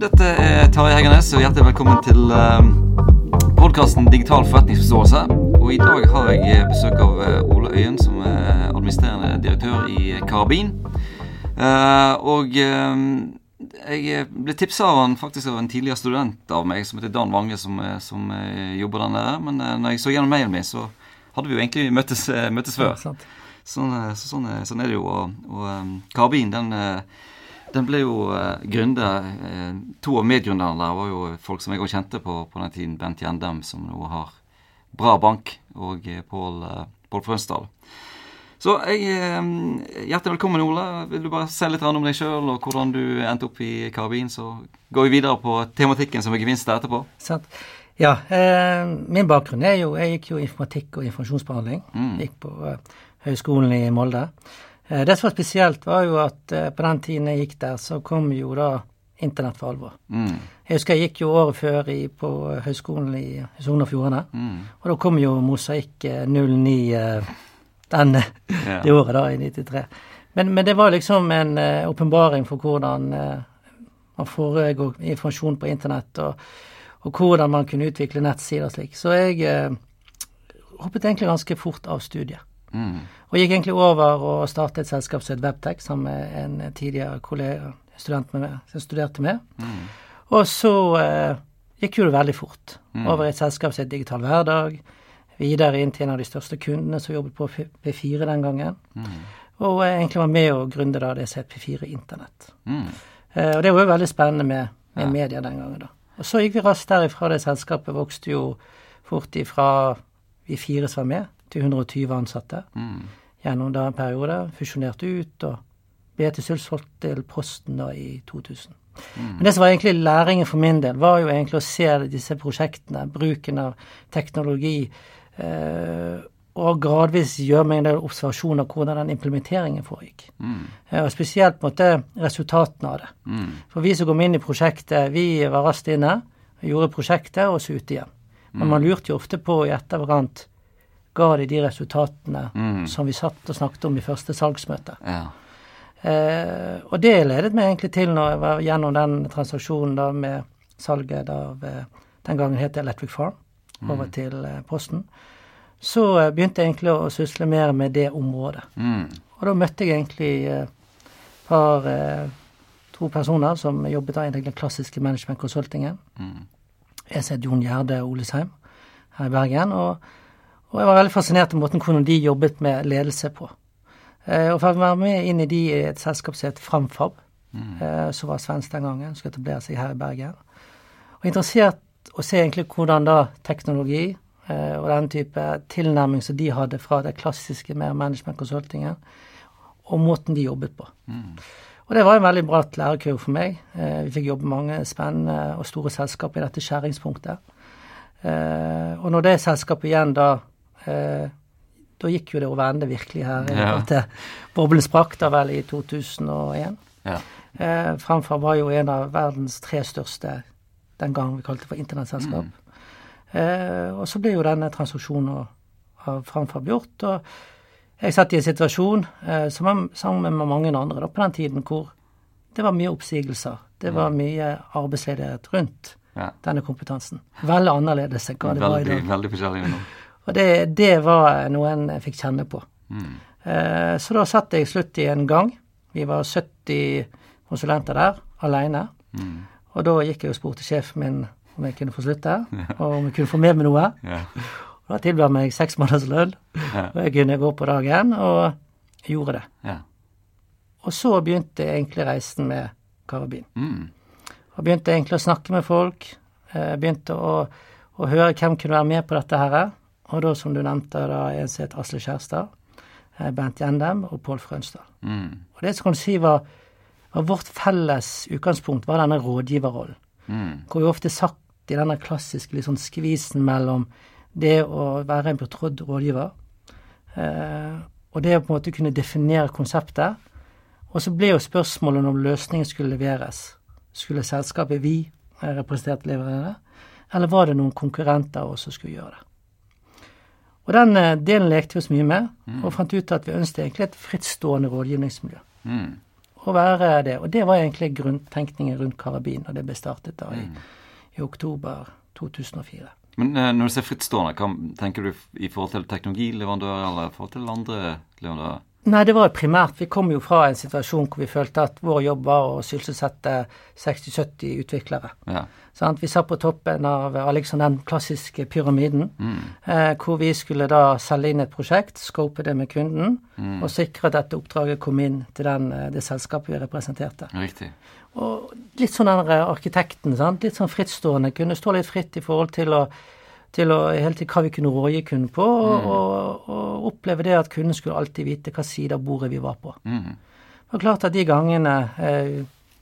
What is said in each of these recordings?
Dette er Tarjei Heggernes, og hjertelig velkommen til uh, podkasten Digital forretningsforståelse. Og i dag har jeg besøk av uh, Ole Øyen, som er administrerende direktør i Karabin. Uh, og uh, jeg ble tipsa av han faktisk av en tidligere student av meg som heter Dan Wange, som, som jobber der nede. Men når jeg så gjennom mailen min, så hadde vi jo egentlig møttes, møttes før. Sånn, så, sånn, sånn, er det jo. Og, og um, Karabin, den den ble jo uh, gründa uh, To av medgründerne der var jo folk som jeg òg kjente på på den tiden. Bent Gjendem, som nå har Bra Bank, og uh, Pål uh, Frønsdal. Så jeg, Hjertelig velkommen, Ole. Vil du bare se litt om deg sjøl og hvordan du endte opp i Karabin? Så går vi videre på tematikken som er gevinst etterpå. Sant. Ja, eh, min bakgrunn er jo Jeg gikk jo informatikk og informasjonsbehandling. Mm. Gikk på Høgskolen i Molde. Eh, det som var spesielt, var jo at eh, på den tiden jeg gikk der, så kom jo da internett for alvor. Mm. Jeg husker jeg gikk jo året før i, på Høgskolen i Sogn og Fjordane. Mm. Og da kom jo Mosaikk 09 eh, den, yeah. det året, da, i 93. Men, men det var liksom en åpenbaring uh, for hvordan uh, man foregår informasjon på internett, og, og, hvordan man kunne utvikle nettsider og slik. Så jeg uh, hoppet egentlig ganske fort av studiet. Mm. Og gikk egentlig over og startet et selskap som het Webtech, sammen med en tidligere kollega, student med meg, som studerte med. Mm. Og så eh, gikk jo det veldig fort. Mm. Over i et selskap som het Digital Hverdag. Videre inn til en av de største kundene som jobbet på P4 den gangen. Mm. Og jeg egentlig var med å grunde da det som het P4 Internett. Mm. Eh, og det var jo veldig spennende med, med ja. media den gangen, da. Og så gikk vi raskt derifra. Det selskapet vokste jo fort ifra vi fire som var med, til 120 ansatte mm. gjennom da en periode. Fusjonerte ut og ble til Sulsvold til Posten da i 2000. Mm. Men det som var egentlig læringen for min del, var jo egentlig å se disse prosjektene, bruken av teknologi, eh, og gradvis gjøre meg en del observasjoner av hvordan den implementeringen foregikk. Mm. Eh, og spesielt på en måte resultatene av det. Mm. For vi som kom inn i prosjektet, vi var raskt inne, gjorde prosjektet og så ut igjen. Men man lurte jo ofte på i etterkant ga de de resultatene mm. som vi satt og snakket om i første salgsmøte. Ja. Eh, og det ledet meg egentlig til, når jeg var gjennom den transaksjonen da med salget av eh, Den gangen het det Electric Farm, over mm. til eh, Posten. Så eh, begynte jeg egentlig å sysle mer med det området. Mm. Og da møtte jeg egentlig et par to personer som jobbet da i den klassiske management-konsultingen. Mm. Jeg ser Jon Gjerde Olesheim her i Bergen. og og jeg var veldig fascinert av måten hvordan de jobbet med ledelse på. Eh, og for å være med inn i de i et selskap som het Framfab, mm. eh, som var svensk den gangen, skulle etablere seg her i Bergen. Og interessert å se egentlig hvordan da teknologi eh, og den type tilnærming som de hadde fra det klassiske med management-konsultingen, og måten de jobbet på. Mm. Og det var en veldig bratt lærekurv for meg. Eh, vi fikk jobbe mange spennende og store selskaper i dette skjæringspunktet. Eh, og når det selskapet igjen da da gikk jo det over ende virkelig her. Ja. Til boblen sprakk da vel i 2001. Ja. Eh, Fremfor var jo en av verdens tre største den gang vi kalte det for internettselskap. Mm. Eh, og så ble jo denne transaksjonen av Fremfor gjort. Og jeg satt i en situasjon eh, sammen med mange andre da, på den tiden hvor det var mye oppsigelser. Det var mye arbeidsledighet rundt ja. denne kompetansen. Veldig annerledes enn hva det veldig, var i dag. Veldig forskjellig nå. Og det, det var noe en fikk kjenne på. Mm. Eh, så da satt jeg slutt i en gang. Vi var 70 konsulenter der, alene. Mm. Og da gikk jeg og spurte sjefen min om jeg kunne få slutte, ja. og om jeg kunne få med meg noe. Ja. Og da tilbød meg seks måneders lønn, ja. og jeg kunne gå på dagen, og jeg gjorde det. Ja. Og så begynte egentlig reisen med karabin. Mm. Og begynte egentlig å snakke med folk. Eh, begynte å, å høre hvem kunne være med på dette her. Og da, som du nevnte, da en som het Asle Kjærstad, eh, Bent Gjendem og Pål Frønstad. Mm. Og det som kan du si var, var, vårt felles utgangspunkt, var denne rådgiverrollen. Mm. Hvor vi ofte satt i denne klassiske liksom, skvisen mellom det å være en betrodd rådgiver eh, og det å på en måte kunne definere konseptet. Og så ble jo spørsmålet om løsningen skulle leveres. Skulle selskapet vi representerte representert levere det, eller var det noen konkurrenter av oss som skulle gjøre det? Og den eh, delen lekte vi oss mye med, mm. og fant ut at vi ønsket egentlig et frittstående rådgivningsmiljø. Mm. å være det. Og det var egentlig grunntenkningen rundt karabin, og det ble startet da i, i oktober 2004. Men eh, når du ser frittstående, hva tenker du i forhold til teknologileverandører eller i forhold til andre leverandører? Nei, det var primært Vi kom jo fra en situasjon hvor vi følte at vår jobb var å sysselsette 60-70 utviklere. Ja. Sånn, vi satt på toppen av liksom den klassiske pyramiden, Mm. eh, hvor vi skulle da selge inn et prosjekt, scope det med kunden, Mm. og sikre at dette oppdraget kom inn til den, eh, det selskapet vi representerte. Riktig. Og litt sånn den arkitekten, sant? litt sånn frittstående, kunne stå litt fritt i forhold til å til å helt til hva vi kunne rådgi kunden på, og, og, og oppleve det at kunden skulle alltid vite hva side av bordet vi var på. Mm. Det var klart at de gangene eh,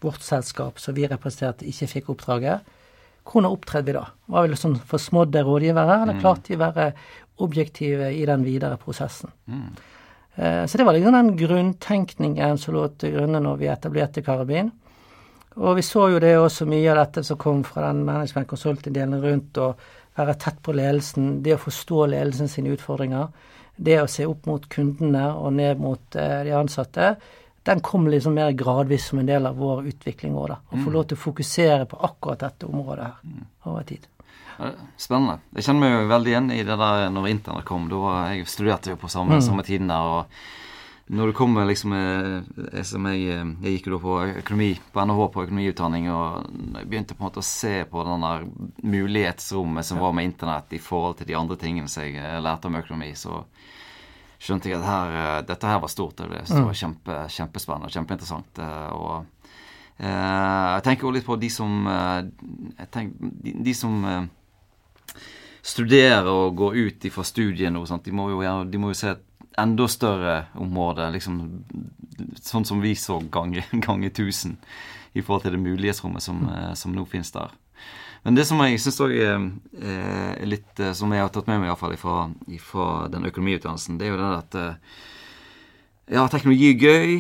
vårt selskap som vi representerte, ikke fikk oppdraget, hvordan opptredde vi da? Var vi liksom forsmådde rådgivere, eller klarte vi å være objektive i den videre prosessen? Mm. Eh, så det var liksom den grunntenkningen som lå til grunne når vi etablerte Karabin. Og vi så jo det også mye av dette som kom fra den management consulting-delen rundt å være tett på ledelsen, det å forstå ledelsen sine utfordringer, det å se opp mot kundene og ned mot eh, de ansatte, den kom liksom mer gradvis som en del av vår utvikling òg, da. Å få lov til å fokusere på akkurat dette området her over tid. Spennende. Jeg kjenner meg jo veldig igjen i det der når internett kom. Da jeg studerte jo på samme, samme tiden der. og når du kommer liksom eh, som jeg, eh, jeg gikk jo da på økonomi, på NHH på økonomiutdanning, og jeg begynte på en måte å se på den der mulighetsrommet som var med internett i forhold til de andre tingene som jeg eh, lærte om økonomi, så skjønte jeg at her, dette her var stort. Det det var kjempe, kjempespennende og kjempeinteressant. og jeg tenker også litt på de som tenker, de, de som studerer og går ut fra studiet nå. De, må jo, de må jo se enda større område, liksom sånn som vi så ganger gange tusen i forhold til det mulighetsrommet som, eh, som nå finnes der. Men det som jeg syns òg er litt eh, Som jeg har tatt med meg iallfall fra, fra den økonomiutdannelsen, det er jo det at eh, Ja, teknologi er gøy,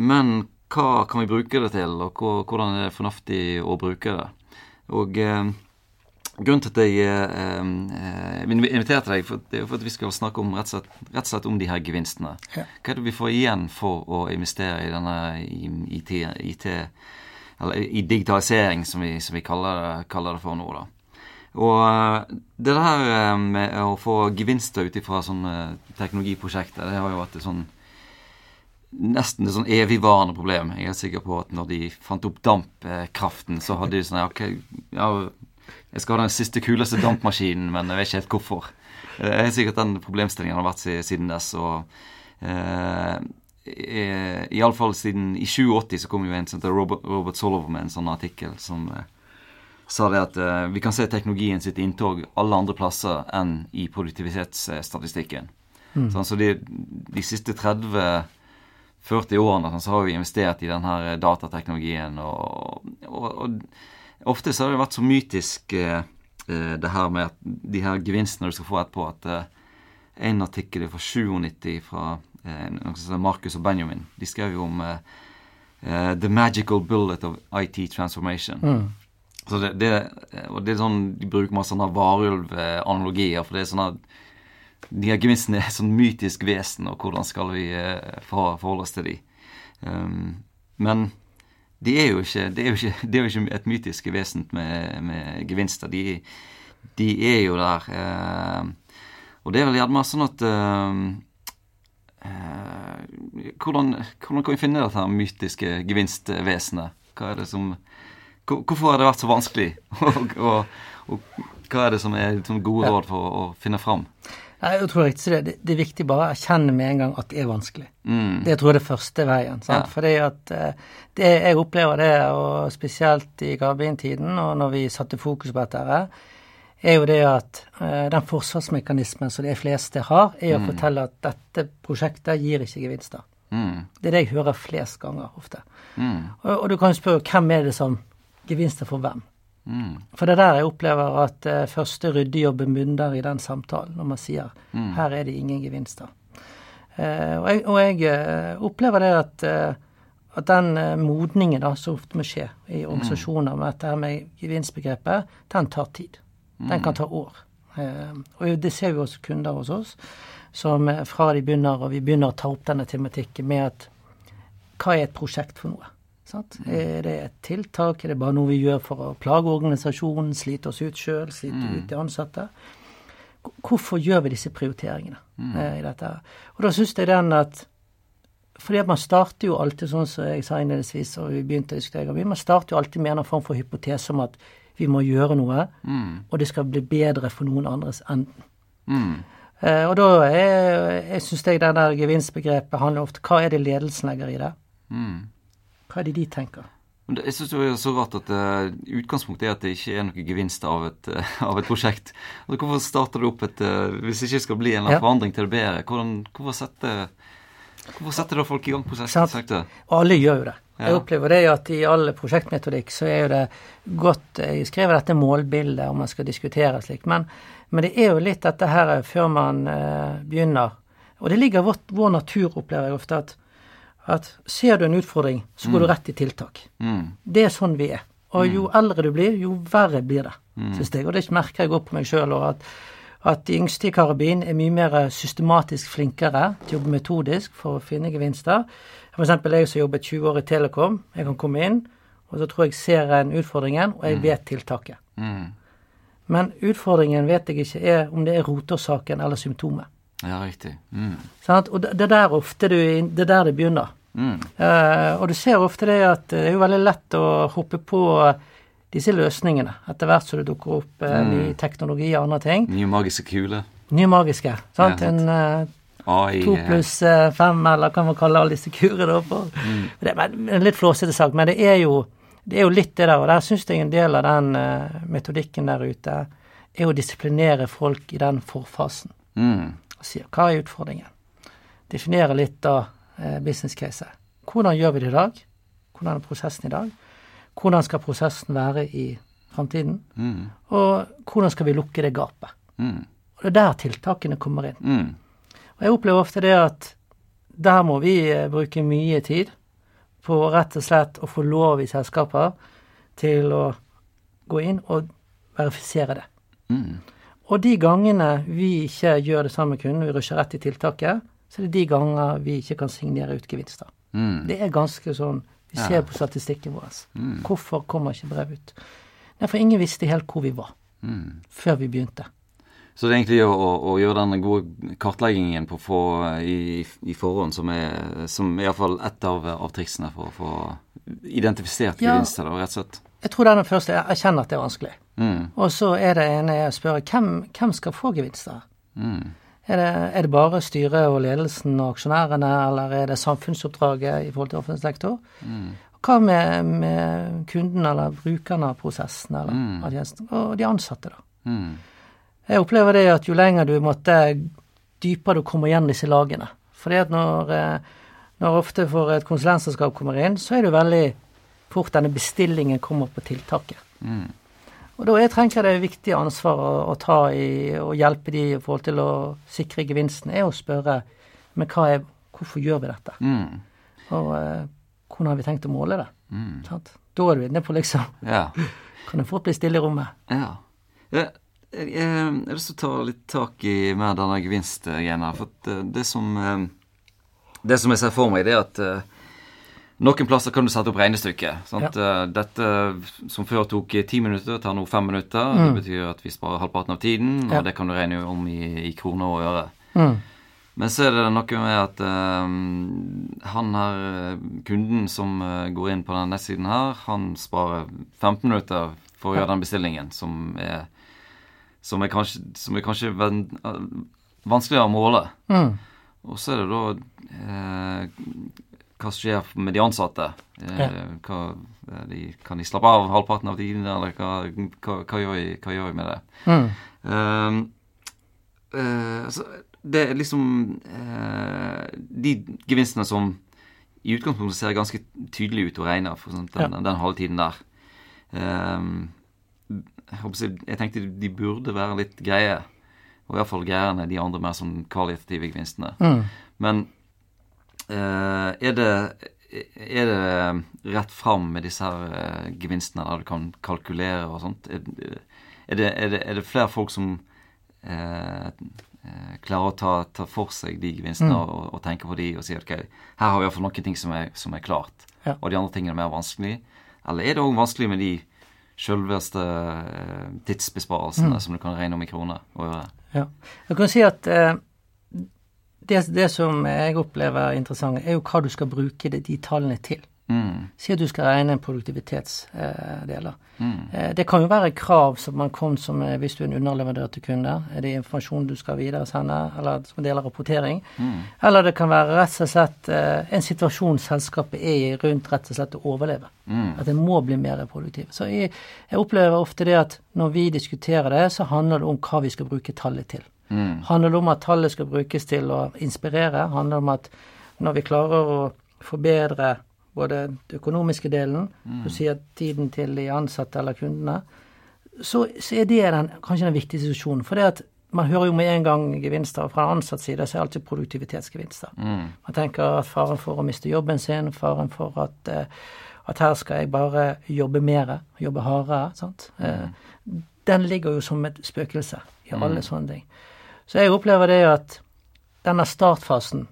men hva kan vi bruke det til, og hvordan er det fornuftig å bruke det? Og eh, Grunnen til at jeg eh, eh, inviterte deg, for, det er for at vi skal snakke om rett og, slett, rett og slett om de her gevinstene. Ja. Hva er det vi får igjen for å investere i denne IT, IT eller i digitalisering, som vi, som vi kaller, kaller det for nå, da. Og eh, det der eh, med å få gevinster ut ifra sånne teknologiprosjekter, det har jo vært et sånn nesten et sånn evigvarende problem. Jeg er sikker på at når de fant opp dampkraften, så hadde de sånn ja, okay, ja, jeg skal ha den siste kuleste dampmaskinen, men jeg vet ikke helt hvorfor. Jeg er sikkert den problemstillingen har vært siden dess. og eh, Iallfall siden i 2080 så kom jo en som heter Robert, Robert Solov med en sånn artikkel som eh, sa det at eh, vi kan se teknologien sitt inntog alle andre plasser enn i produktivitetsstatistikken. Sånn, så de, de siste 30-40 årene sånn, så har vi investert i denne datateknologien. Og, og, og ofte så har det vært så mytisk eh, eh, det her med at de her gevinstene du skal få etterpå, at eh, en artikkel fra 97 fra Marcus og Benjamin, de skrev jo om The Magical Bullet of IT Transformation. Så det, det, og det er sånn, De bruker masse sånne varulvanalogier, for det er sånn at de her gevinstene er sånn mytisk vesen, og hvordan skal vi forholde oss til de? Um, men de er jo ikke, det er jo ikke, de er jo ikke et mytisk vesen med, med gevinster. De, de er jo der. Eh, og det er vel gjerne sånn at eh, eh, hvordan, hvordan kan vi finne dette mytiske gevinstvesenet? Hva er det som Hvorfor har det vært så vanskelig? og, og, og hva er det som er liksom gode råd for å, å finne fram? Nei, Jeg tror ikke det. det. Er viktig bare å erkjenne med en gang at det er vanskelig. Mm. Det tror jeg er det første veien. sant? Ja. Fordi at eh, det, Jeg opplever det, og spesielt i Garbin-tiden, og når vi satte fokus på dette, her, er jo det at eh, den forsvarsmekanismen som de fleste har, er å fortelle at dette prosjektet gir ikke gevinster. Mm. Det er det jeg hører flest ganger ofte. Mm. Og, og du kan jo spørre hvem er det som gevinster for hvem? Mm. For det er der jeg opplever at eh, første ryddejobben bunner i den samtalen, når man sier her er det ingen gevinster. Eh, og jeg, og jeg eh, opplever det at, eh, at den eh, modningen da, som ofte må skje i organisasjoner med dette med gevinstbegrepet, den tar tid. Den kan ta år. Eh, og det ser vi også kunder hos oss, som fra de begynner, og vi begynner å ta opp denne tematikken med at hva er et prosjekt for noe? Sant? Er det et tiltak? Er det bare noe vi gjør for å plage organisasjonen, slite oss ut sjøl, slite mm. ut de ansatte? Hvorfor gjør vi disse prioriteringene mm. eh, i dette? Og da syns jeg den at fordi man starter jo alltid sånn som jeg sa innledningsvis, og vi begynte å diskutere, man starter jo alltid med en form for hypotese om at vi må gjøre noe, mm. og det skal bli bedre for noen andres enden. Mm. Eh, og da er, jeg syns jeg det der gevinstbegrepet handler ofte Hva er det ledelsen legger i det? Mm. Hva er det de tenker? Jeg syns det er så rart at uh, utgangspunktet er at det ikke er noe gevinst av et, uh, av et prosjekt. Altså, hvorfor starter du opp et uh, Hvis det ikke skal bli en ja. forandring til det bedre, hvordan, hvorfor setter Hvorfor setter da folk i gang prosjektet? Og alle gjør jo det. Jeg opplever det at i all prosjektmetodikk så er jo det godt Jeg skriver dette målbildet om man skal diskutere slik. Men, men, det er jo litt dette her før man begynner. Og det ligger vårt, vår natur, opplever jeg ofte, at, at ser du en utfordring, så går mm. du rett i tiltak. Mm. Det er sånn vi er. Og jo mm. eldre du blir, jo verre blir det, mm. syns jeg. Og det merker jeg godt på meg sjøl. At at de yngste i Karabin er mye mer systematisk flinkere til å jobbe metodisk for å finne gevinster. For eksempel jeg som jobbet 20 år i Telekom. Jeg kan komme inn, og så tror jeg ser en utfordringen, og jeg mm. vet tiltaket. Mm. Men utfordringen vet jeg ikke er om det er roteårsaken eller symptomet. Ja, riktig. Mm. Sånn, og det, er der ofte du, det er der det begynner. Uh, og du ser ofte det at det er jo veldig lett å hoppe på disse løsningene etter hvert som det dukker opp uh, mm. ny teknologi og andre ting. Nye magiske kuler. Nye magiske. sant? Ja, en eh, to pluss eh, fem, eller hva man kaller alle disse kurene. Mm. Det er en litt flåsete sak, men det er, jo, det er jo litt det der. Og der syns jeg en del av den uh, metodikken der ute er å disiplinere folk i den forfasen. Mm. Og sier hva er utfordringen? Definere litt da uh, business caset. Hvordan gjør vi det i dag? Hvordan er prosessen i dag? Hvordan skal prosessen være i framtiden? Mm. Og hvordan skal vi lukke det gapet? Mm. Og det er der tiltakene kommer inn. Mm. Og jeg opplever ofte det at der må vi eh, bruke mye tid på rett og slett å få lov i selskaper til å gå inn og verifisere det. Mm. Og de gangene vi ikke gjør det samme med kunden, vi rusher rett i tiltaket, så er det de ganger vi ikke kan signere ut gevinster. Mm. Det er ganske sånn vi ser ja. på statistikken vår. Mm. Hvorfor kommer ikke brev ut? Nei, for ingen visste helt hvor vi var mm. før vi begynte. Så det er egentlig å, å, gjøre den gode kartleggingen på få, i, i, forhånd som er, som er iallfall ett av, av triksene for å få identifisert ja, gevinster, da, rett og slett? Jeg tror det er den første Jeg erkjenner at det er vanskelig. Mm. Og så er det ene jeg spør hvem, hvem skal få gevinster? Mm. Er det, er det, bare styret og ledelsen og aksjonærene, eller er det samfunnsoppdraget i forhold til offentlig sektor? Mm. Hva med, med kunden eller brukerne av prosessen eller mm. av tjenesten? Og de ansatte, da. Mm. Jeg opplever det at jo lenger du måtte dypere du kommer igjen disse lagene. Fordi at når, eh, når ofte for et konsulentselskap kommer inn, så er det veldig fort denne bestillingen kommer på tiltaket. Mm. Og da jeg tenker det er viktig ansvar å, å, ta i og hjelpe de i forhold til å sikre gevinsten, er å spørre men hva er, hvorfor gjør vi dette? Mm. Og eh, hvordan har vi tenkt å måle det? Mm. Da er du inne på liksom ja. Kan fort bli stille i rommet? Ja. Jeg, jeg, jeg har lyst til å ta litt tak i mer denne gevinstgreia. For eh, det som, eh, det som jeg ser for meg, det er at eh, noen plasser kan du sette opp regnestykket. Ja. Eh, dette som før tok ti minutter, tar nå fem minutter. Mm. Det betyr at vi sparer halvparten av tiden, og ja. det kan du regne om i, i kroner og øre. Mm. Men så er det noe med at uh, han her, kunden som går inn på denne nettsiden her, han sparer 15 minutter for å gjøre den bestillingen, som er, som er kanskje, som er kanskje vanskeligere å måle. Mm. Og så er det da eh, hva skjer med de ansatte? Eh. Hva, de, kan de slappe av halvparten av tiden, eller hva, hva, gjør, vi, hva gjør, vi, med det? Mm. Um, uh, altså, det er liksom uh, De gevinstene som i utgangspunktet ser ganske tydelig ut å regne, for sånt, den, ja. den halvtiden der. Jeg, jeg, tenkte de burde være litt greie, og iallfall greiere enn de andre mer sånn kvalitative gevinstene. Mm. Men er det, er det rett fram med disse her eh, gevinstene der du kan kalkulere og sånt? Er, er, det, er, det, det, flere folk som eh, eh, klarer å ta, ta, for seg de gevinstene mm. og, og, tenke på de og si ok, her har vi iallfall noen ting som er, som er klart, ja. og de andre tingene er mer vanskelig? Eller er det òg vanskelig med de selveste eh, tidsbesparelsene mm. som du kan regne om i kroner og øre? Ja. Jeg kan si at eh, det, det, som jeg opplever interessant, er jo hva du skal bruke de, de tallene til. Mm. Si at du skal regne produktivitetsdeler. Mm. Eh, det kan jo være krav som man kom som eh, hvis du er en underleverandør til kunder. Er det informasjon du skal videresende, eller som del av rapportering? Mm. Eller det kan være rett og slett eh, en situasjon selskapet er i rundt rett og slett å overleve. Mm. At det må bli mer produktiv. Så jeg, jeg, opplever ofte det at når vi diskuterer det, så handler det om hva vi skal bruke tallet til. Mm. Handler det om at tallet skal brukes til å inspirere? Handler det om at når vi klarer å forbedre både den økonomiske delen, mm. du sier tiden til de ansatte eller kundene, så, så er det den, kanskje den viktigste diskusjonen. For det at man hører jo med en gang gevinster, og fra ansatt side så er det alltid produktivitetsgevinster. Mm. Man tenker at faren for å miste jobben sin, faren for at, uh, at her skal jeg bare jobbe mer, jobbe hardere. sant? Mm. Uh, den ligger jo som et spøkelse i alle mm. sånne ting. Så jeg opplever det at denne startfasen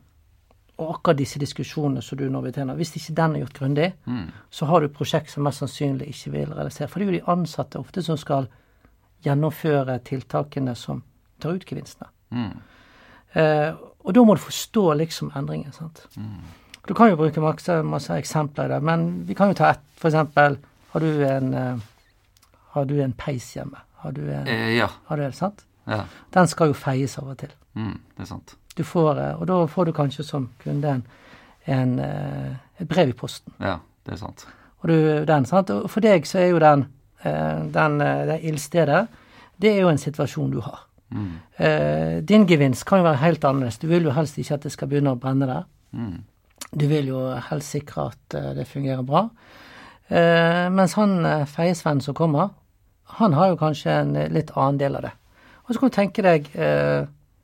og akkurat disse diskusjonene som du nå vil tjene, hvis ikke den er gjort grundig, mm. så har du prosjekt som mest sannsynlig ikke vil realisere. For det er jo de ansatte ofte som skal gjennomføre tiltakene som tar ut gevinstene. Mm. Eh, og da må du forstå liksom endringen. sant? Mm. Du kan jo bruke masse, masse, eksempler i det, men vi kan jo ta ett. For eksempel, har du en, uh, har du en peis hjemme? Har du en, eh, ja. Har du det, sant? Ja. Den skal jo feies av og til. Mm, det er sant. Du får, eh, og da får du kanskje som kunde en, en, eh, et brev i posten. Ja, det er sant. Og, du, den, sant? og for deg så er jo den, eh, den, det ildstedet, det er jo en situasjon du har. Mm. Din gevinst kan jo være helt annerledes. Du vil jo helst ikke at det skal begynne å brenne der. Mm. Du vil jo helst sikre at det fungerer bra. Mens han feiesvennen som kommer, han har jo kanskje en litt annen del av det. Og så kan du tenke deg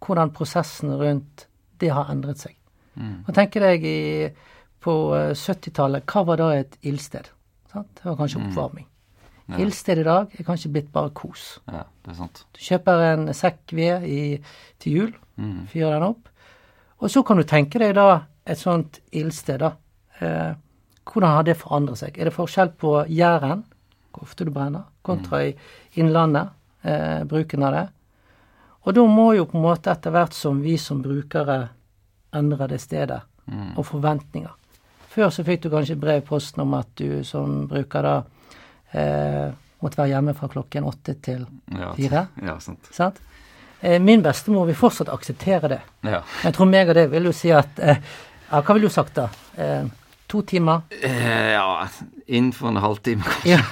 hvordan prosessen rundt det har endret seg. Mm. Og tenke deg i, på 70-tallet, hva var da et ildsted? Sant? Det var kanskje mm. oppvarming. Ja. Ildsted i dag er kanskje blitt bare kos. Ja, det er sant. Du kjøper en sekk ved i, til jul, mm. fyrer den opp, og så kan du tenke deg da et sånt ildsted, da. Eh, hvordan har det forandret seg? Er det forskjell på Jæren, hvor ofte du brenner, kontra mm. i Innlandet, eh, bruken av det? Og da må jo på en måte etter hvert som vi som brukere endrer det stedet, mm. og forventninger. Før så fikk du kanskje brev i posten om at du som bruker da eh, måtte være hjemme fra klokken åtte til fire. Ja, ja, sant. sant? Eh, min bestemor vil fortsatt akseptere det. Ja. Jeg tror meg og det vil jo si at eh, ja, Hva ville du sagt da? Eh, to timer? Eh, ja, innenfor en halvtime, kanskje. Ja.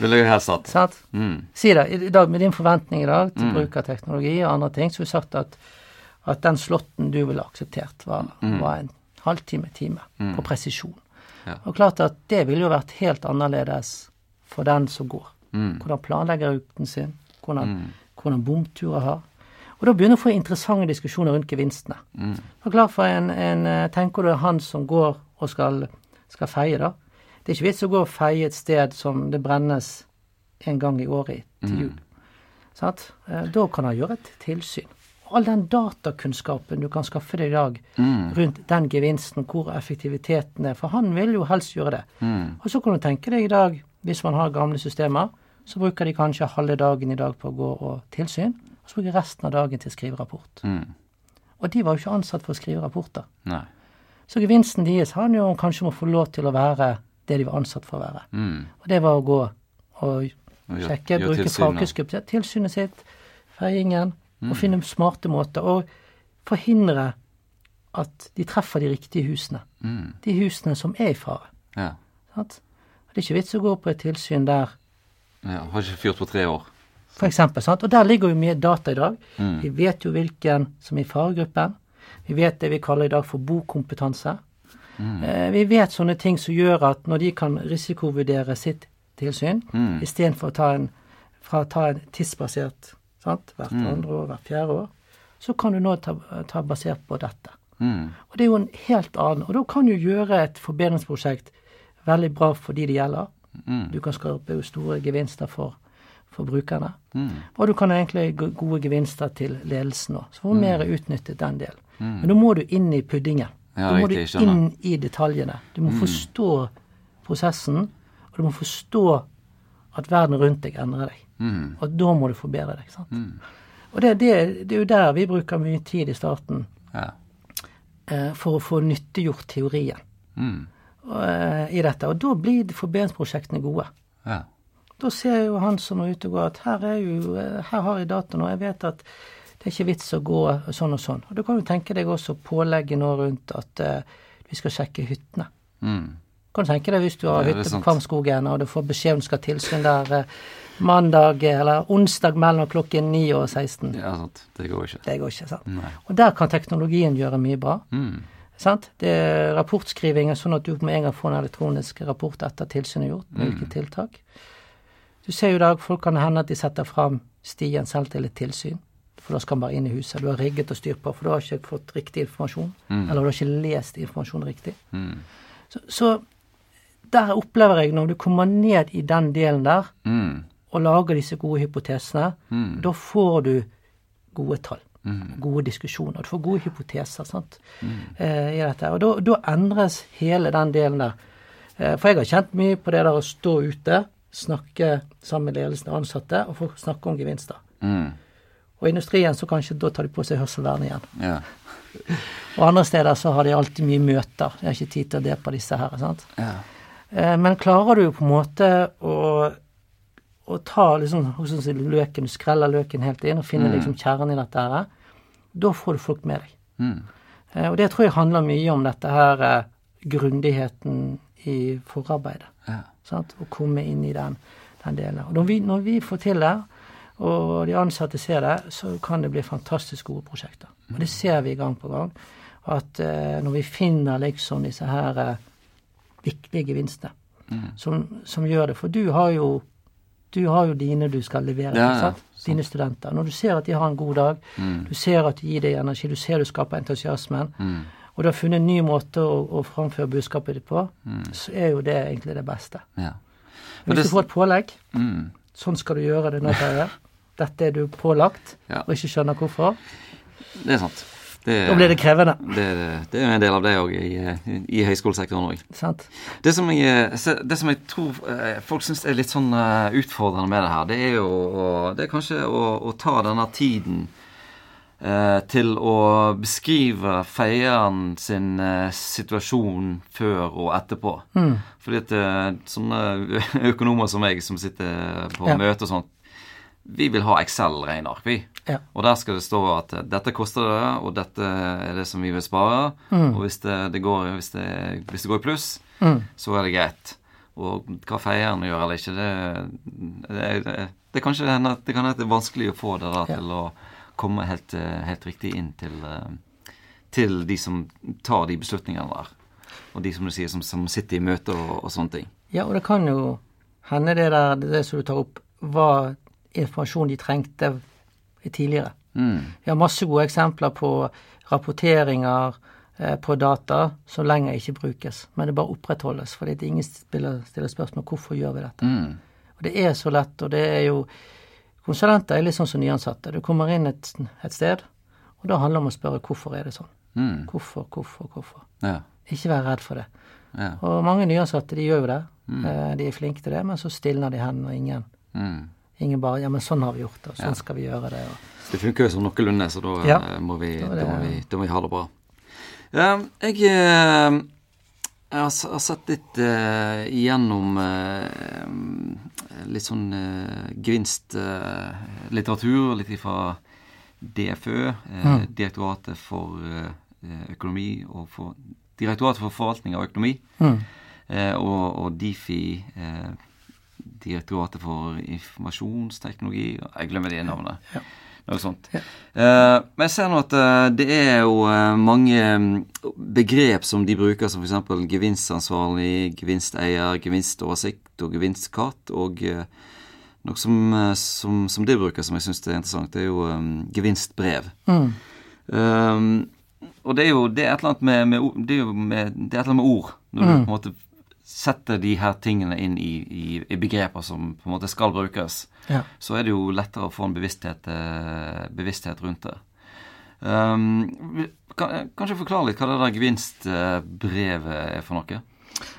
Ville jeg helst hatt. Sant? Mm. Si det. I dag, med din forventning i dag til mm. bruk av teknologi og andre ting, så har vi sagt at, at den slåtten du ville akseptert, var, mm. var en halvtime, time mm. på presisjon. Ja. Og klart at det ville jo vært helt annerledes for den som går. Mm. Hvordan planlegger ruten sin, hvordan, mm. hvordan bomturer har. Og da begynner du å få interessante diskusjoner rundt gevinstene. Mm. Og klar for en, en Tenker du han som går og skal, skal feie, da. Det er ikke vits å gå og feie et sted som det brennes en gang i året til mm. jul. Mm. Da kan han gjøre et tilsyn. All den datakunnskapen du kan skaffe deg i dag mm. rundt den gevinsten, hvor effektiviteten er, for han vil jo helst gjøre det. Mm. Og så kan du tenke deg i dag, hvis man har gamle systemer, så bruker de kanskje halve dagen i dag på å gå og tilsyn, og så bruker resten av dagen til å skrive rapport. Mm. Og de var jo ikke ansatt for å skrive rapporter. Nei. Så gevinsten deres han jo kanskje må få lov til å være det de var ansatt for å være. Mm. Og det var å gå og sjekke, gjør, bruke fagkunnskap, tilsynet sitt, feiingen, mm. og finne smarte måter. Og forhindre at de treffer de riktige husene. Mm. De husene som er i fare. Ja. Det er ikke vits å gå på et tilsyn der ja, Har ikke fyrt på tre år. For eksempel, sant? Og der ligger jo mye data i dag. Mm. Vi vet jo hvilken som er i faregruppen. Vi vet det vi kaller i dag for bokompetanse. Mm. Eh, vi vet sånne ting som gjør at når de kan risikovurdere sitt tilsyn, mm. istedenfor å ta en, fra ta en tidsbasert sant, hvert mm. andre år, hvert fjerde år, så kan du nå ta, ta basert på dette. Mm. Og det er jo en helt annen Og da kan du gjøre et forbedringsprosjekt veldig bra for de det gjelder. Mm. Du kan skape store gevinster for, for brukerne. Og du kan egentlig gode gevinster til ledelsen òg. Så får du mer utnyttet den delen. Men da må du inn i puddingen. Ja, da må du inn i detaljene. Du må forstå prosessen, og du må forstå at verden rundt deg endrer deg. Mm. Og da må du forbedre deg. sant? Og det, det, det er jo der vi bruker mye tid i starten Ja. eh, for å få nyttiggjort teorien Mm. eh, i dette. Og da blir forbedringsprosjektene gode. Ja. Da ser jo han som er ute og går at her, er jo, eh, her har jeg dataen, og jeg vet at det er ikke vits å gå sånn og sånn. Og da kan du tenke deg også pålegget nå rundt at uh, vi skal sjekke hyttene. Mm. Kan du tenke deg hvis du har hytte på. Kvamskogen, og du får beskjed om du skal ha tilsyn der uh, mandag eh, eller onsdag mellom klokken 9 og 16. ja, sant. Det går ikke. Det går ikke, sant. Nei. Og der kan teknologien gjøre mye bra. Mm. Sant? Det er rapportskriving sånn at du med en gang får en elektronisk rapport etter tilsynet gjort, med Mm. hvilke tiltak. Du ser jo i dag folk kan hende at de setter fram stien selv til et tilsyn. For da skal man bare inn i huset. Du har rigget og styrt på, for du har ikke fått riktig informasjon. Eller du har ikke lest informasjonen riktig. Mm. Så, så der opplever jeg, når du kommer ned i den delen der, Mm. og lager disse gode hypotesene, Mm. da får du gode tall. Mm. Gode diskusjoner. Du får gode hypoteser sant? Eh, i dette. Og da, da endres hele den delen der. Eh, for jeg har kjent mye på det der å stå ute, snakke sammen med ledelsen og ansatte, og få snakke om gevinster. Mm. Og i industrien så kanskje da tar de på seg hørselvern igjen. Ja. Og andre steder så har de alltid mye møter. De har ikke tid til å det på disse her. sant? Ja. Eh, Men klarer du på en måte å, å ta liksom, løken, du skreller løken helt inn og finner liksom kjernen i dette her, da får du folk med deg. Mm. Eh, Og det tror jeg handler mye om dette her eh, grundigheten i forarbeidet. Ja. Sant? Å komme inn i den, den delen. Og når vi, når vi får til det, og de ansatte ser det, så kan det bli fantastisk gode prosjekter. Og det ser vi gang på gang. At eh, når vi finner liksom disse her eh, viktige gevinstene som, som gjør det For du har jo du har jo dine du skal levere. Ja, ja? Dine studenter. Når du ser at de har en god dag, du ser at de gir deg energi, du ser du skaper entusiasmen, og du har funnet en ny måte å, å framføre budskapet ditt på, så er jo det egentlig det beste. ja. Men hvis du får et pålegg, Mm. sånn skal du gjøre det nå, Terje. Dette er du pålagt, Ja. og ikke skjønner hvorfor. Det er sant. Det, Da blir det krevende. det, det er en del av det òg i, i, i høyskolesektoren òg. Det som jeg, eh, det som jeg tror eh, folk syns er litt sånn eh, utfordrende med det her, det er jo det er kanskje å, å ta denne tiden eh, til å beskrive feieren sin eh, situasjon før og etterpå. Fordi at eh, sånne økonomer som meg, som sitter på Ja. møte og sånt, vi vil ha Excel-regneark, vi. Ja. Og der skal det stå at dette koster det, og dette er det som vi vil spare. Mm. Og hvis det, det går, hvis, det, hvis det går i pluss, så er det greit. Og hva feieren gjør eller ikke, det, det, det, det, kanskje hende at det kan være vanskelig å få det der Ja. til å komme helt, helt riktig inn til, til de som tar de beslutningene der. Og de som du sier, som, som sitter i møter og, og sånne ting. Ja, og det kan jo hende det der, det som du tar opp, var informasjon de trengte tidligere. Mm. Vi har masse gode eksempler på rapporteringer eh, på data som lenger ikke brukes, men det bare opprettholdes. Fordi det ingen stiller, stiller spørsmål hvorfor gjør vi dette. Mm. Og det er så lett, og det er jo Konsulenter er litt sånn som nyansatte. Du kommer inn et, et sted, og da handler det om å spørre hvorfor er det sånn. Mm. Hvorfor, hvorfor, hvorfor. Ja. Ikke vær redd for det. Ja. Og mange nyansatte de gjør jo det. Mm. De er flinke til det, men så stilner de hendene, og ingen, Mm. Ingen bare Ja, men sånn har vi gjort det, og sånn skal vi gjøre det. Og, Det funker jo som noenlunde, så da, Ja. eh, må vi, Da da, må vi, da må vi ha det bra. Eh, jeg, eh, jeg har, sett litt uh, igjennom uh, litt sånn uh, gevinstlitteratur, litt fra DFØ, eh, Direktoratet for økonomi og for Direktoratet for forvaltning av økonomi, eh, og, og Difi, eh, Direktoratet for informasjonsteknologi Jeg glemmer de navnene. Noe sånt. Eh, men jeg ser nå at uh, det er jo uh, mange mm, begrep som de bruker, som f.eks. gevinstansvarlig, gevinsteier, gevinstoversikt og gevinstkart. Og noe som, som, som de bruker, som jeg syns er interessant, det er jo um, gevinstbrev. Um, og det er jo det er et eller annet med, det er med, det er et eller annet med ord. Når du på en måte setter de her tingene inn i, i, i, begreper som på en måte skal brukes, ja. så er det jo lettere å få en bevissthet, eh, bevissthet rundt det. Um, kan, kanskje forklare litt hva det der gevinstbrevet er for noe?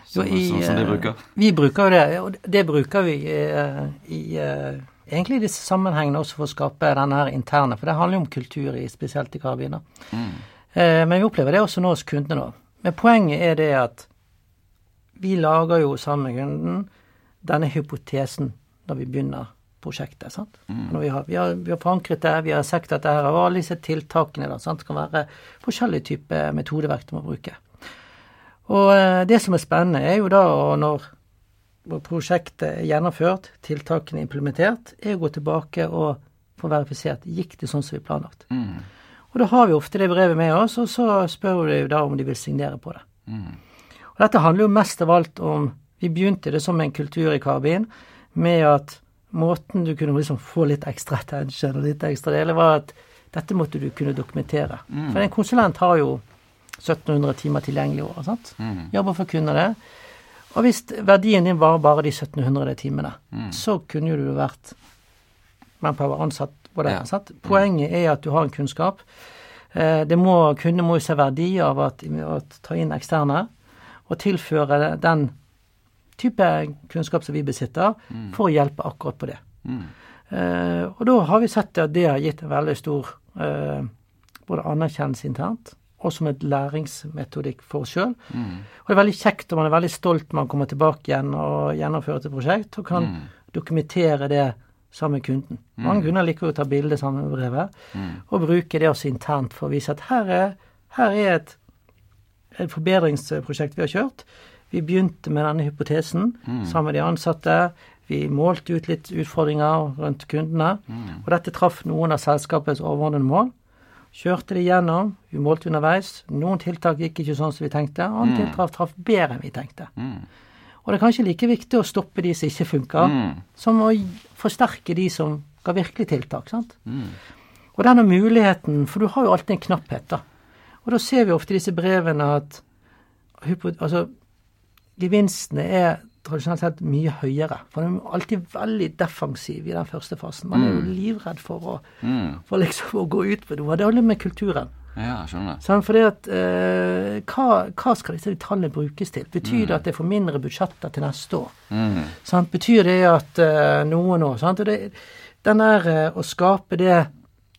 Som, jo, i, som, som de bruker? Vi bruker jo det, og det bruker vi uh, i egentlig i disse sammenhengene også for å skape denne her interne, for det handler jo om kultur, i, spesielt i karabiner. Mm. Men vi opplever det også nå hos kundene. Men poenget er det at vi lager jo sammen med kunden denne hypotesen når vi begynner prosjektet. sant? Mm. Vi, har, vi, har, vi, har, forankret det, vi har sagt at det her, var disse tiltakene da, sant? kan være forskjellige typer metodeverk du må bruke. Og eh, det som er spennende, er jo da når, når prosjektet er gjennomført, tiltakene er implementert, er å gå tilbake og få verifisert gikk det sånn som vi planlagt. Mm. Og da har vi ofte det brevet med oss, og så spør vi da om de vil signere på det. Mm. Dette handler jo mest av alt om Vi begynte det som en kultur i Karabin med at måten du kunne liksom få litt ekstra attention og litt ekstra deler, var at dette måtte du kunne dokumentere. Mm. For en konsulent har jo 1700 timer tilgjengelig i året. sant? Mm. Jobber for å kunne det. Og hvis verdien din var bare de 1700 timene, mm. så kunne jo du vært manpower ansatt det. Ja. sant? Poenget er at du har en kunnskap. Eh, det må, kunne må jo se verdi av å ta inn eksterne og tilføre den type kunnskap som vi besitter, mm. for å hjelpe akkurat på det. Mm. Uh, og da har vi sett at det har gitt en veldig stor uh, både anerkjennelse internt og som et læringsmetodikk for oss sjøl. Mm. Og det er veldig kjekt, og man er veldig stolt når man kommer tilbake igjen og gjennomfører et prosjekt og kan mm. dokumentere det sammen med kunden. Mm. Mange kunder liker å ta bilde sammen med brevet, mm. og bruke det også internt for å vise at her er, her er et, et forbedringsprosjekt vi har kjørt. Vi begynte med denne hypotesen mm. sammen med de ansatte. Vi målte ut litt utfordringer rundt kundene. Mm. Og dette traff noen av selskapets overordnede mål. Kjørte det gjennom. Vi målte underveis. Noen tiltak gikk ikke sånn som vi tenkte. Andre mm. tiltak traff bedre enn vi tenkte. Mm. Og det er kanskje like viktig å stoppe de som ikke funker, mm. som å forsterke de som ga virkelig tiltak. sant? Mm. Og denne muligheten, for du har jo alltid en knapphet, da. Og da ser vi ofte i disse brevene at altså, gevinstene er tradisjonelt sett mye høyere. For man er alltid veldig defensiv i den første fasen. Man er jo mm. livredd for å, mm. for liksom å gå ut på noe. Det handler med kulturen. Ja, skjønner. Sånn, for det at, eh, hva, hva, skal disse tallene brukes til? Betyr mm. det at det får mindre budsjetter til neste år? Mm. Sånn, betyr det at eh, noen år sant? Og det, Den der eh, å skape det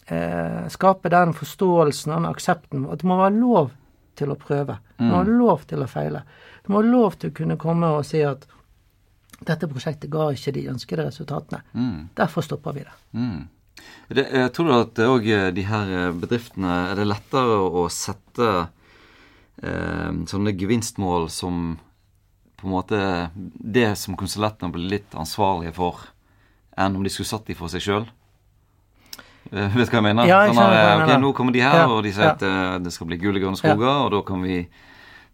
eh, Skape den forståelsen, den aksepten, at det må være lov til å prøve. Det må være lov til å feile. Det må være lov til å kunne komme og si at dette prosjektet ga ikke de ønskede resultatene. Mm. Derfor stopper vi det. Mm. det jeg tror du at òg eh, de her eh, bedriftene Er det lettere å sette eh, sånne gevinstmål som på en måte det som konsulentene blir litt ansvarlige for, enn om de skulle satt de for seg sjøl? Uh, vet du hva jeg mener? Ja, jeg sånn jeg sånn, okay, nå kommer de her, ja, og de sier ja. at det skal bli gule, grønne skoger, og da kan vi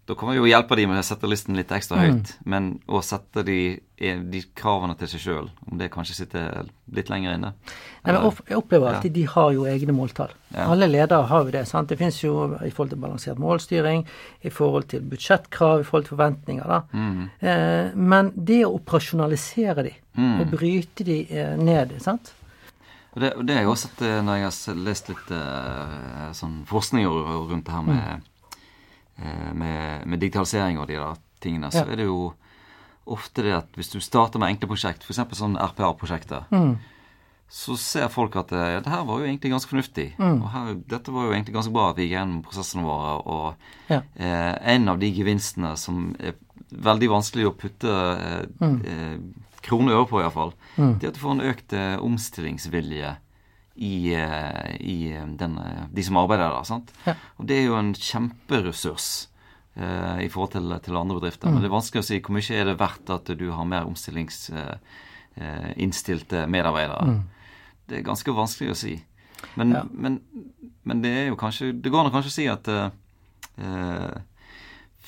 da kan vi jo hjelpe de med å sette listen litt ekstra høyt, mm. men å sette de, de, kravene til seg sjøl, om det kanskje sitter litt lenger inne. Nei, men jeg opplever alltid de har jo egne måltall. Alle ledere har jo det. sant? Det finnes jo i forhold til balansert målstyring, i forhold til budsjettkrav, i forhold til forventninger. da. Mm. Eh, men det å operasjonalisere de, mm. og bryte de eh, ned, sant? Og det, det har jeg også sett eh, når jeg har lest litt uh, sånn forskning rundt det her med mm. uh, med, med, digitalisering og de der tingene, så ja. er det jo ofte det at hvis du starter med enkle prosjekt, f.eks. sånn RPA-prosjekter, mm. så ser folk at ja, det her var jo egentlig ganske fornuftig. Mm. Og her, dette var jo egentlig ganske bra at vi gikk gjennom prosessene våre. Og ja. uh, en av de gevinstene som er veldig vanskelig å putte mm. Kroner og øre på, iallfall, mm. det er at du får en økt eh, omstillingsvilje i, eh, i eh, den, eh, de som arbeider der. sant? Ja. Og det er jo en kjemperessurs uh, i forhold til, til andre bedrifter. Mm. Men det er vanskelig å si hvor mye er det verdt at du har mer omstillingsinnstilte uh, medarbeidere. Mm. Det er ganske vanskelig å si. Men, ja. men, men, det er jo kanskje Det går an å kanskje si at uh,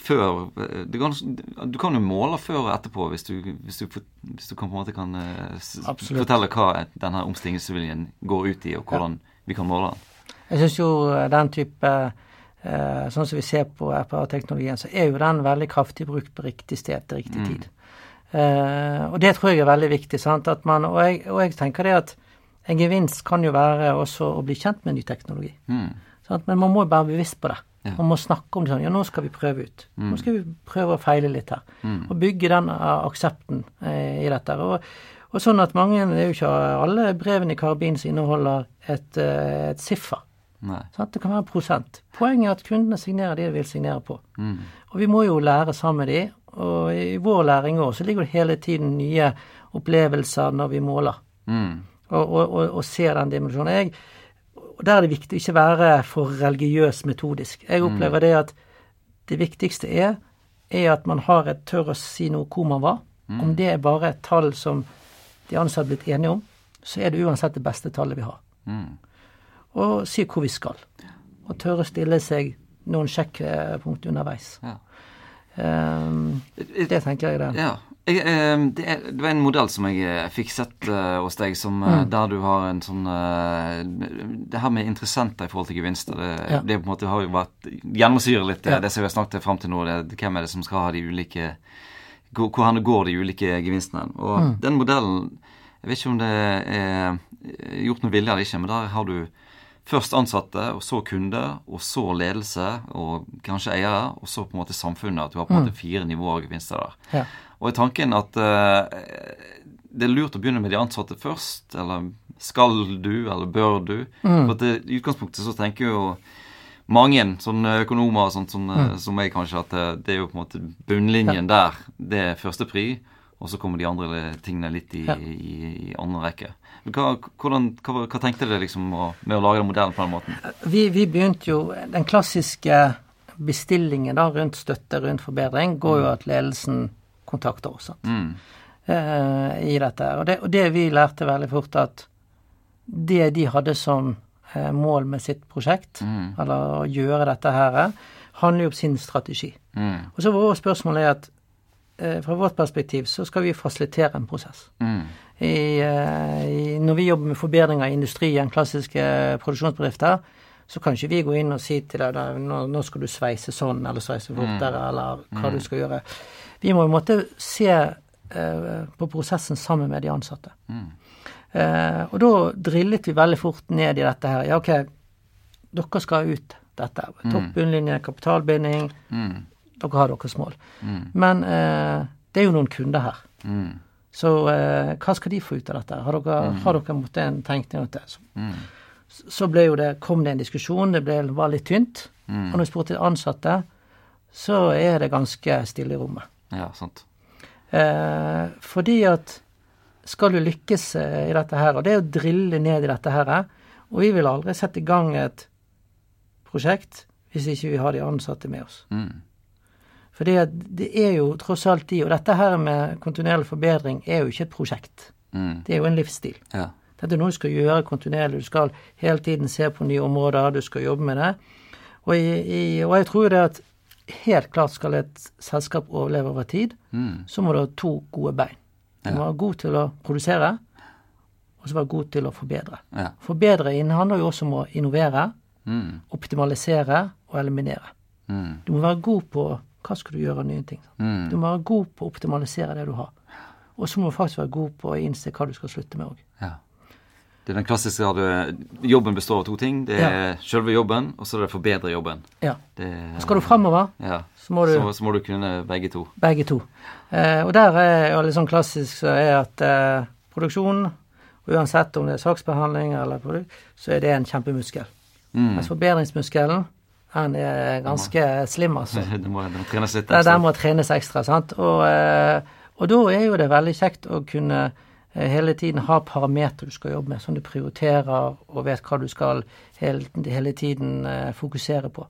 før kan, Du kan jo måle før og etterpå hvis du, hvis du, hvis du kan, på en måte kan uh, fortelle hva denne omstillingsviljen går ut i, og hvordan ja. vi kan måle den. Jeg syns jo den type eh, sånn som vi ser på RPA-teknologien, så er jo den veldig kraftig brukt på riktig sted til riktig tid. Eh, og det tror jeg er veldig viktig. sant, at man, og jeg, og jeg tenker det at en gevinst kan jo være også å bli kjent med ny teknologi. Sant? Men man må jo være bevisst på det. Ja. Man må snakke om det sånn. Ja, nå skal vi prøve ut. Nå skal vi prøve å feile litt her. Og bygge den eh, aksepten eh, i dette. Og, og sånn at mange Det er jo ikke alle brevene i karabinen som inneholder et, eh, et siffer. Sant? Det kan være prosent. Poenget er at kundene signerer det de vil signere på. Og vi må jo lære sammen med de, og i vår læring òg så ligger det hele tiden nye opplevelser når vi måler, Mm. og, og, og, og ser den dimensjonen. Jeg, og Der er det viktig å ikke være for religiøs metodisk. Jeg opplever det at det viktigste er, er at man har et tør å si noe hvor man var. Om det er bare et tall som de ansatte har blitt enige om, så er det uansett det beste tallet vi har. Mm. Og si hvor vi skal. Og tørre å stille seg noen sjekkpunkt underveis. Ja. Um, det tenker jeg det. Ja. Jeg, eh, det, er, det var en modell som jeg eh, fikk sett eh, hos deg, som, mm. der du har en sånn eh, Det her med interessenter i forhold til gevinster, det, Ja. det på en måte har jo vært gjennomsyrer litt eh, Ja. det som vi har snakket fram til nå. Det, hvem er det som skal ha de ulike Hvor, hvor går de ulike gevinstene? Og Mm. den modellen Jeg vet ikke om det er gjort med vilje eller ikke, men der har du først ansatte, og så kunder, og så ledelse, og kanskje eiere, og så på en måte samfunnet. At du har på en måte fire nivåer av gevinster der. Ja. Og er tanken at eh, det er lurt å begynne med de ansatte først, eller skal du, eller bør du? For at det, I utgangspunktet så tenker jo mange sånne økonomer og sånt, som, mm. som jeg kanskje, at det, det er jo på en måte bunnlinjen der. Det er første pri, og så kommer de andre tingene litt i, Ja. i, i andre rekke. Men Hva, hvordan, hva, hva tenkte dere liksom å, med å lage den modellen på den måten? Vi, vi begynte jo Den klassiske bestillingen da rundt støtte, rundt forbedring, går jo at ledelsen kontakter oss? Mm. eh, i dette. her. Og det, og det vi lærte veldig fort, at det de hadde som eh, mål med sitt prosjekt, Mm. eller å gjøre dette her, handler jo om sin strategi. Mm. Og så vårt spørsmål er at eh, fra vårt perspektiv så skal vi fasilitere en prosess. Mm. I, i, når vi jobber med forbedring av industrien, klassiske produksjonsbedrifter, så kan ikke vi gå inn og si til deg nå, nå skal du sveise sånn, eller sveise fortere, eller hva du skal gjøre. Vi må i en måte se eh, på prosessen sammen med de ansatte. Eh, og da drillet vi veldig fort ned i dette her. Ja, ok, dere skal ut dette. Topp, bunnlinje, kapitalbinding. Mm. Dere har deres mål. Men eh, det er jo noen kunder her. Mm. Så eh, hva skal de få ut av dette? Har dere, har dere måttet en tenkning rundt det? Så, så ble jo det, kom det en diskusjon, det ble, var litt tynt. Og når vi spurte de ansatte, så er det ganske stille i rommet. Ja, sant. Eh, fordi at skal du lykkes eh, i dette her, og det er å drille ned i dette her Og vi vil aldri sette i gang et prosjekt hvis ikke vi har de ansatte med oss. Mm. Fordi at det er jo tross alt de, og dette her med kontinuerlig forbedring er jo ikke et prosjekt. Mm. Det er jo en livsstil. Ja. Dette er noe du skal gjøre kontinuerlig. Du skal hele tiden se på nye områder, du skal jobbe med det. Og, i, i, og jeg tror det at helt klart skal et selskap overleve over tid, Mm. så må du ha to gode bein. Du må være god til å produsere, og så være god til å forbedre. Ja. Forbedre handler jo også om å innovere, Mm. optimalisere og eliminere. Mm. Du må være god på hva skal du gjøre av nye ting. Mm. Du må være god på å optimalisere det du har. Og så må du faktisk være god på å innse hva du skal slutte med òg. Ja. Det er den klassiske at du- jobben består av to ting. Det er selve jobben, og så er det forbedre jobben. Ja. Det, Skal du framover, ja. så må du så, så må du kunne begge to. begge to. Eh, og der er jo litt sånn klassisk så er at eh, produksjon, uansett om det er saksbehandling eller produkt, så er det en kjempemuskel. Mm. Mens forbedringsmuskelen, den er ganske slim, altså. Den må, den må trenes litt. Ekstra. den må trenes ekstra, sant. Og, eh, og da er jo det veldig kjekt å kunne hele tiden ha parametere du skal jobbe med, som du prioriterer og vet hva du skal hele, hele tiden eh, fokusere på.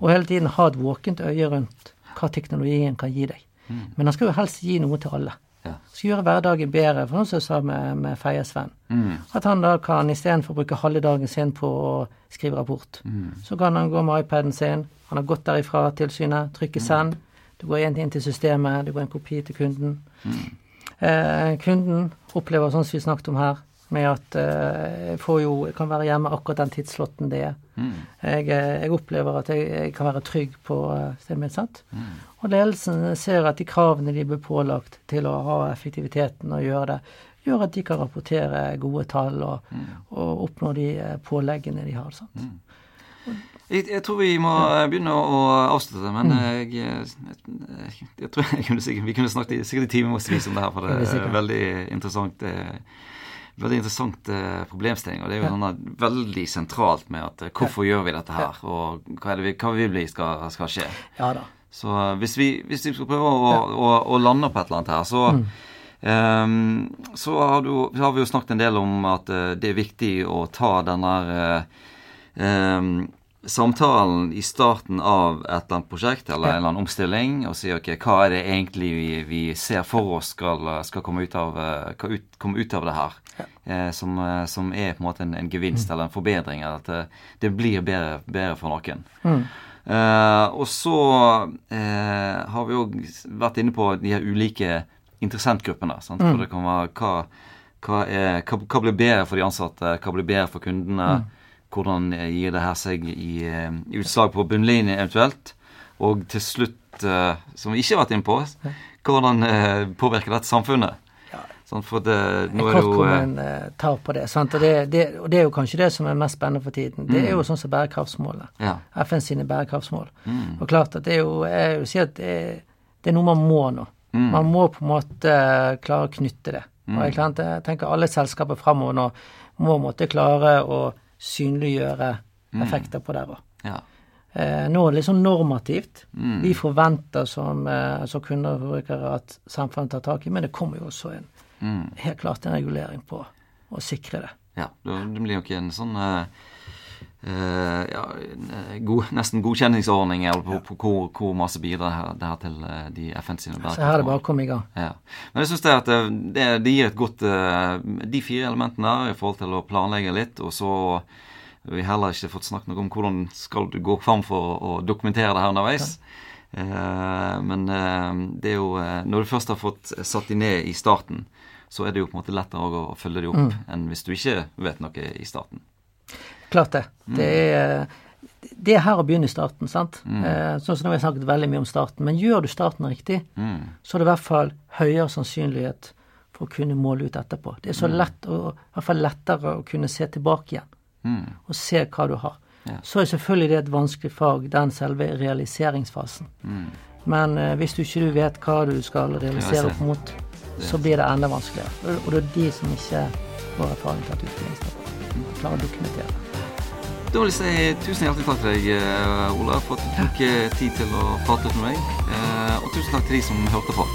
Og hele tiden ha et våkent øye rundt hva teknologien kan gi deg. Men den skal jo helst gi noe til alle. Ja. Skal gjøre hverdagen bedre, for noe som jeg sa med, med Feie-Sven. Mm. At han da kan istedenfor å bruke halve dagen sin på å skrive rapport, så kan han gå med iPaden sin. Han har gått derifra tilsynet, trykke send. Du går inn inn til systemet, du går en kopi til kunden. Eh, kunden opplever sånn som vi snakket om her, med at eh, jeg får jo Jeg kan være hjemme akkurat den tidsslåtten det er. Mm. Jeg, eh, jeg, opplever at jeg, jeg, kan være trygg på stedet mitt. sant? Mm. Og ledelsen ser at de kravene de blir pålagt til å ha effektiviteten og gjøre det, gjør at de kan rapportere gode tall og, mm. og oppnå de påleggene de har. sant? Jeg, jeg, tror vi må begynne å avslutte, men mm. jeg, jeg, jeg, tror kunne sikkert, vi kunne snakket sikkert i timevis om det her, for det er veldig interessant. Veldig interessant eh, problemstilling. Og det er jo sånn veldig sentralt med at eh, hvorfor gjør vi dette her, og hva, vi, hva vi vil skal, skal skje. Ja da. Så eh, hvis vi, hvis vi skal prøve å, å, å, lande på et eller annet her, så mm. um, så har, du, har, vi jo snakket en del om at uh, det er viktig å ta denne uh, um, samtalen i starten av et eller annet prosjekt eller en eller annen omstilling og si ok, hva er det egentlig vi, vi ser for oss skal, skal komme, ut av, ut, komme, ut av, det her? Ja. Eh, som, som, er på en måte en, en gevinst mm. eller en forbedring. Eller at det, det blir bedre, bedre, for noen. Mm. Eh, og så eh, har vi òg vært inne på de her ulike interessentgruppene. Sant? Mm. For det kan være hva, hva, er, hva, hva, blir bedre for de ansatte, hva blir bedre for kundene? Mm hvordan gir det her seg i, eh, utslag på bunnlinjen eventuelt? Og til slutt, uh, som vi ikke har vært inne på, hvordan uh, påvirker dette samfunnet? Ja. Sånn, for det, nå er det jo uh, tar på det, sant? Og det, det, og det, er jo kanskje det som er mest spennende for tiden. Det er jo mm. sånn som bærekraftsmålet. Ja. FN sine bærekraftsmål. Mm. Og klart at det er jo Jeg vil si at det, det er noe man må nå. Mm. Man må på en måte klare å knytte det. Og mm. jeg tenker alle selskaper framover nå må måtte klare å synliggjøre mm. effekter på det òg. Ja. Eh, nå er det litt sånn normativt. Mm. Vi forventer som, eh, som kunder og forbrukere at samfunnet tar tak i, men det kommer jo også en, mm. helt klart en regulering på å sikre det. Ja, det blir jo ikke en sånn eh, Uh, ja, god, nesten godkjenningsordning på, ja. på, hvor, hvor, masse bidrar det her til uh, de FN sine bærekraftsmål. Så her er det bare å komme i gang. Ja. Men jeg syns det at det, det, gir et godt uh, De fire elementene i forhold til å planlegge litt, og så vi heller ikke fått snakket noe om hvordan skal du gå fram for å dokumentere det her underveis. men det er jo Når du først har fått satt de ned i starten, så er det jo på en måte lettere å følge de opp mm. enn hvis du ikke vet noe i starten. Klart det. Mm. Det er det er her å begynne i starten. sant? Mm. Eh, sånn som vi har snakket veldig mye om starten. Men gjør du starten riktig, mm. så er det i hvert fall høyere sannsynlighet for å kunne måle ut etterpå. Det er så mm. lett, og, i hvert fall lettere å kunne se tilbake igjen mm. og se hva du har. Ja. Så er selvfølgelig det et vanskelig fag, den selve realiseringsfasen. Mm. Men eh, hvis du ikke vet hva du skal realisere opp mot, så blir det enda vanskeligere. Og det er de som ikke får erfaring til at utbildningsnivå klarer å dokumentere. Da vil jeg si tusen hjertelig takk til deg, eh, Ola, for at du tok eh, tid til å prate med meg. Eh, og tusen takk til de som hørte på.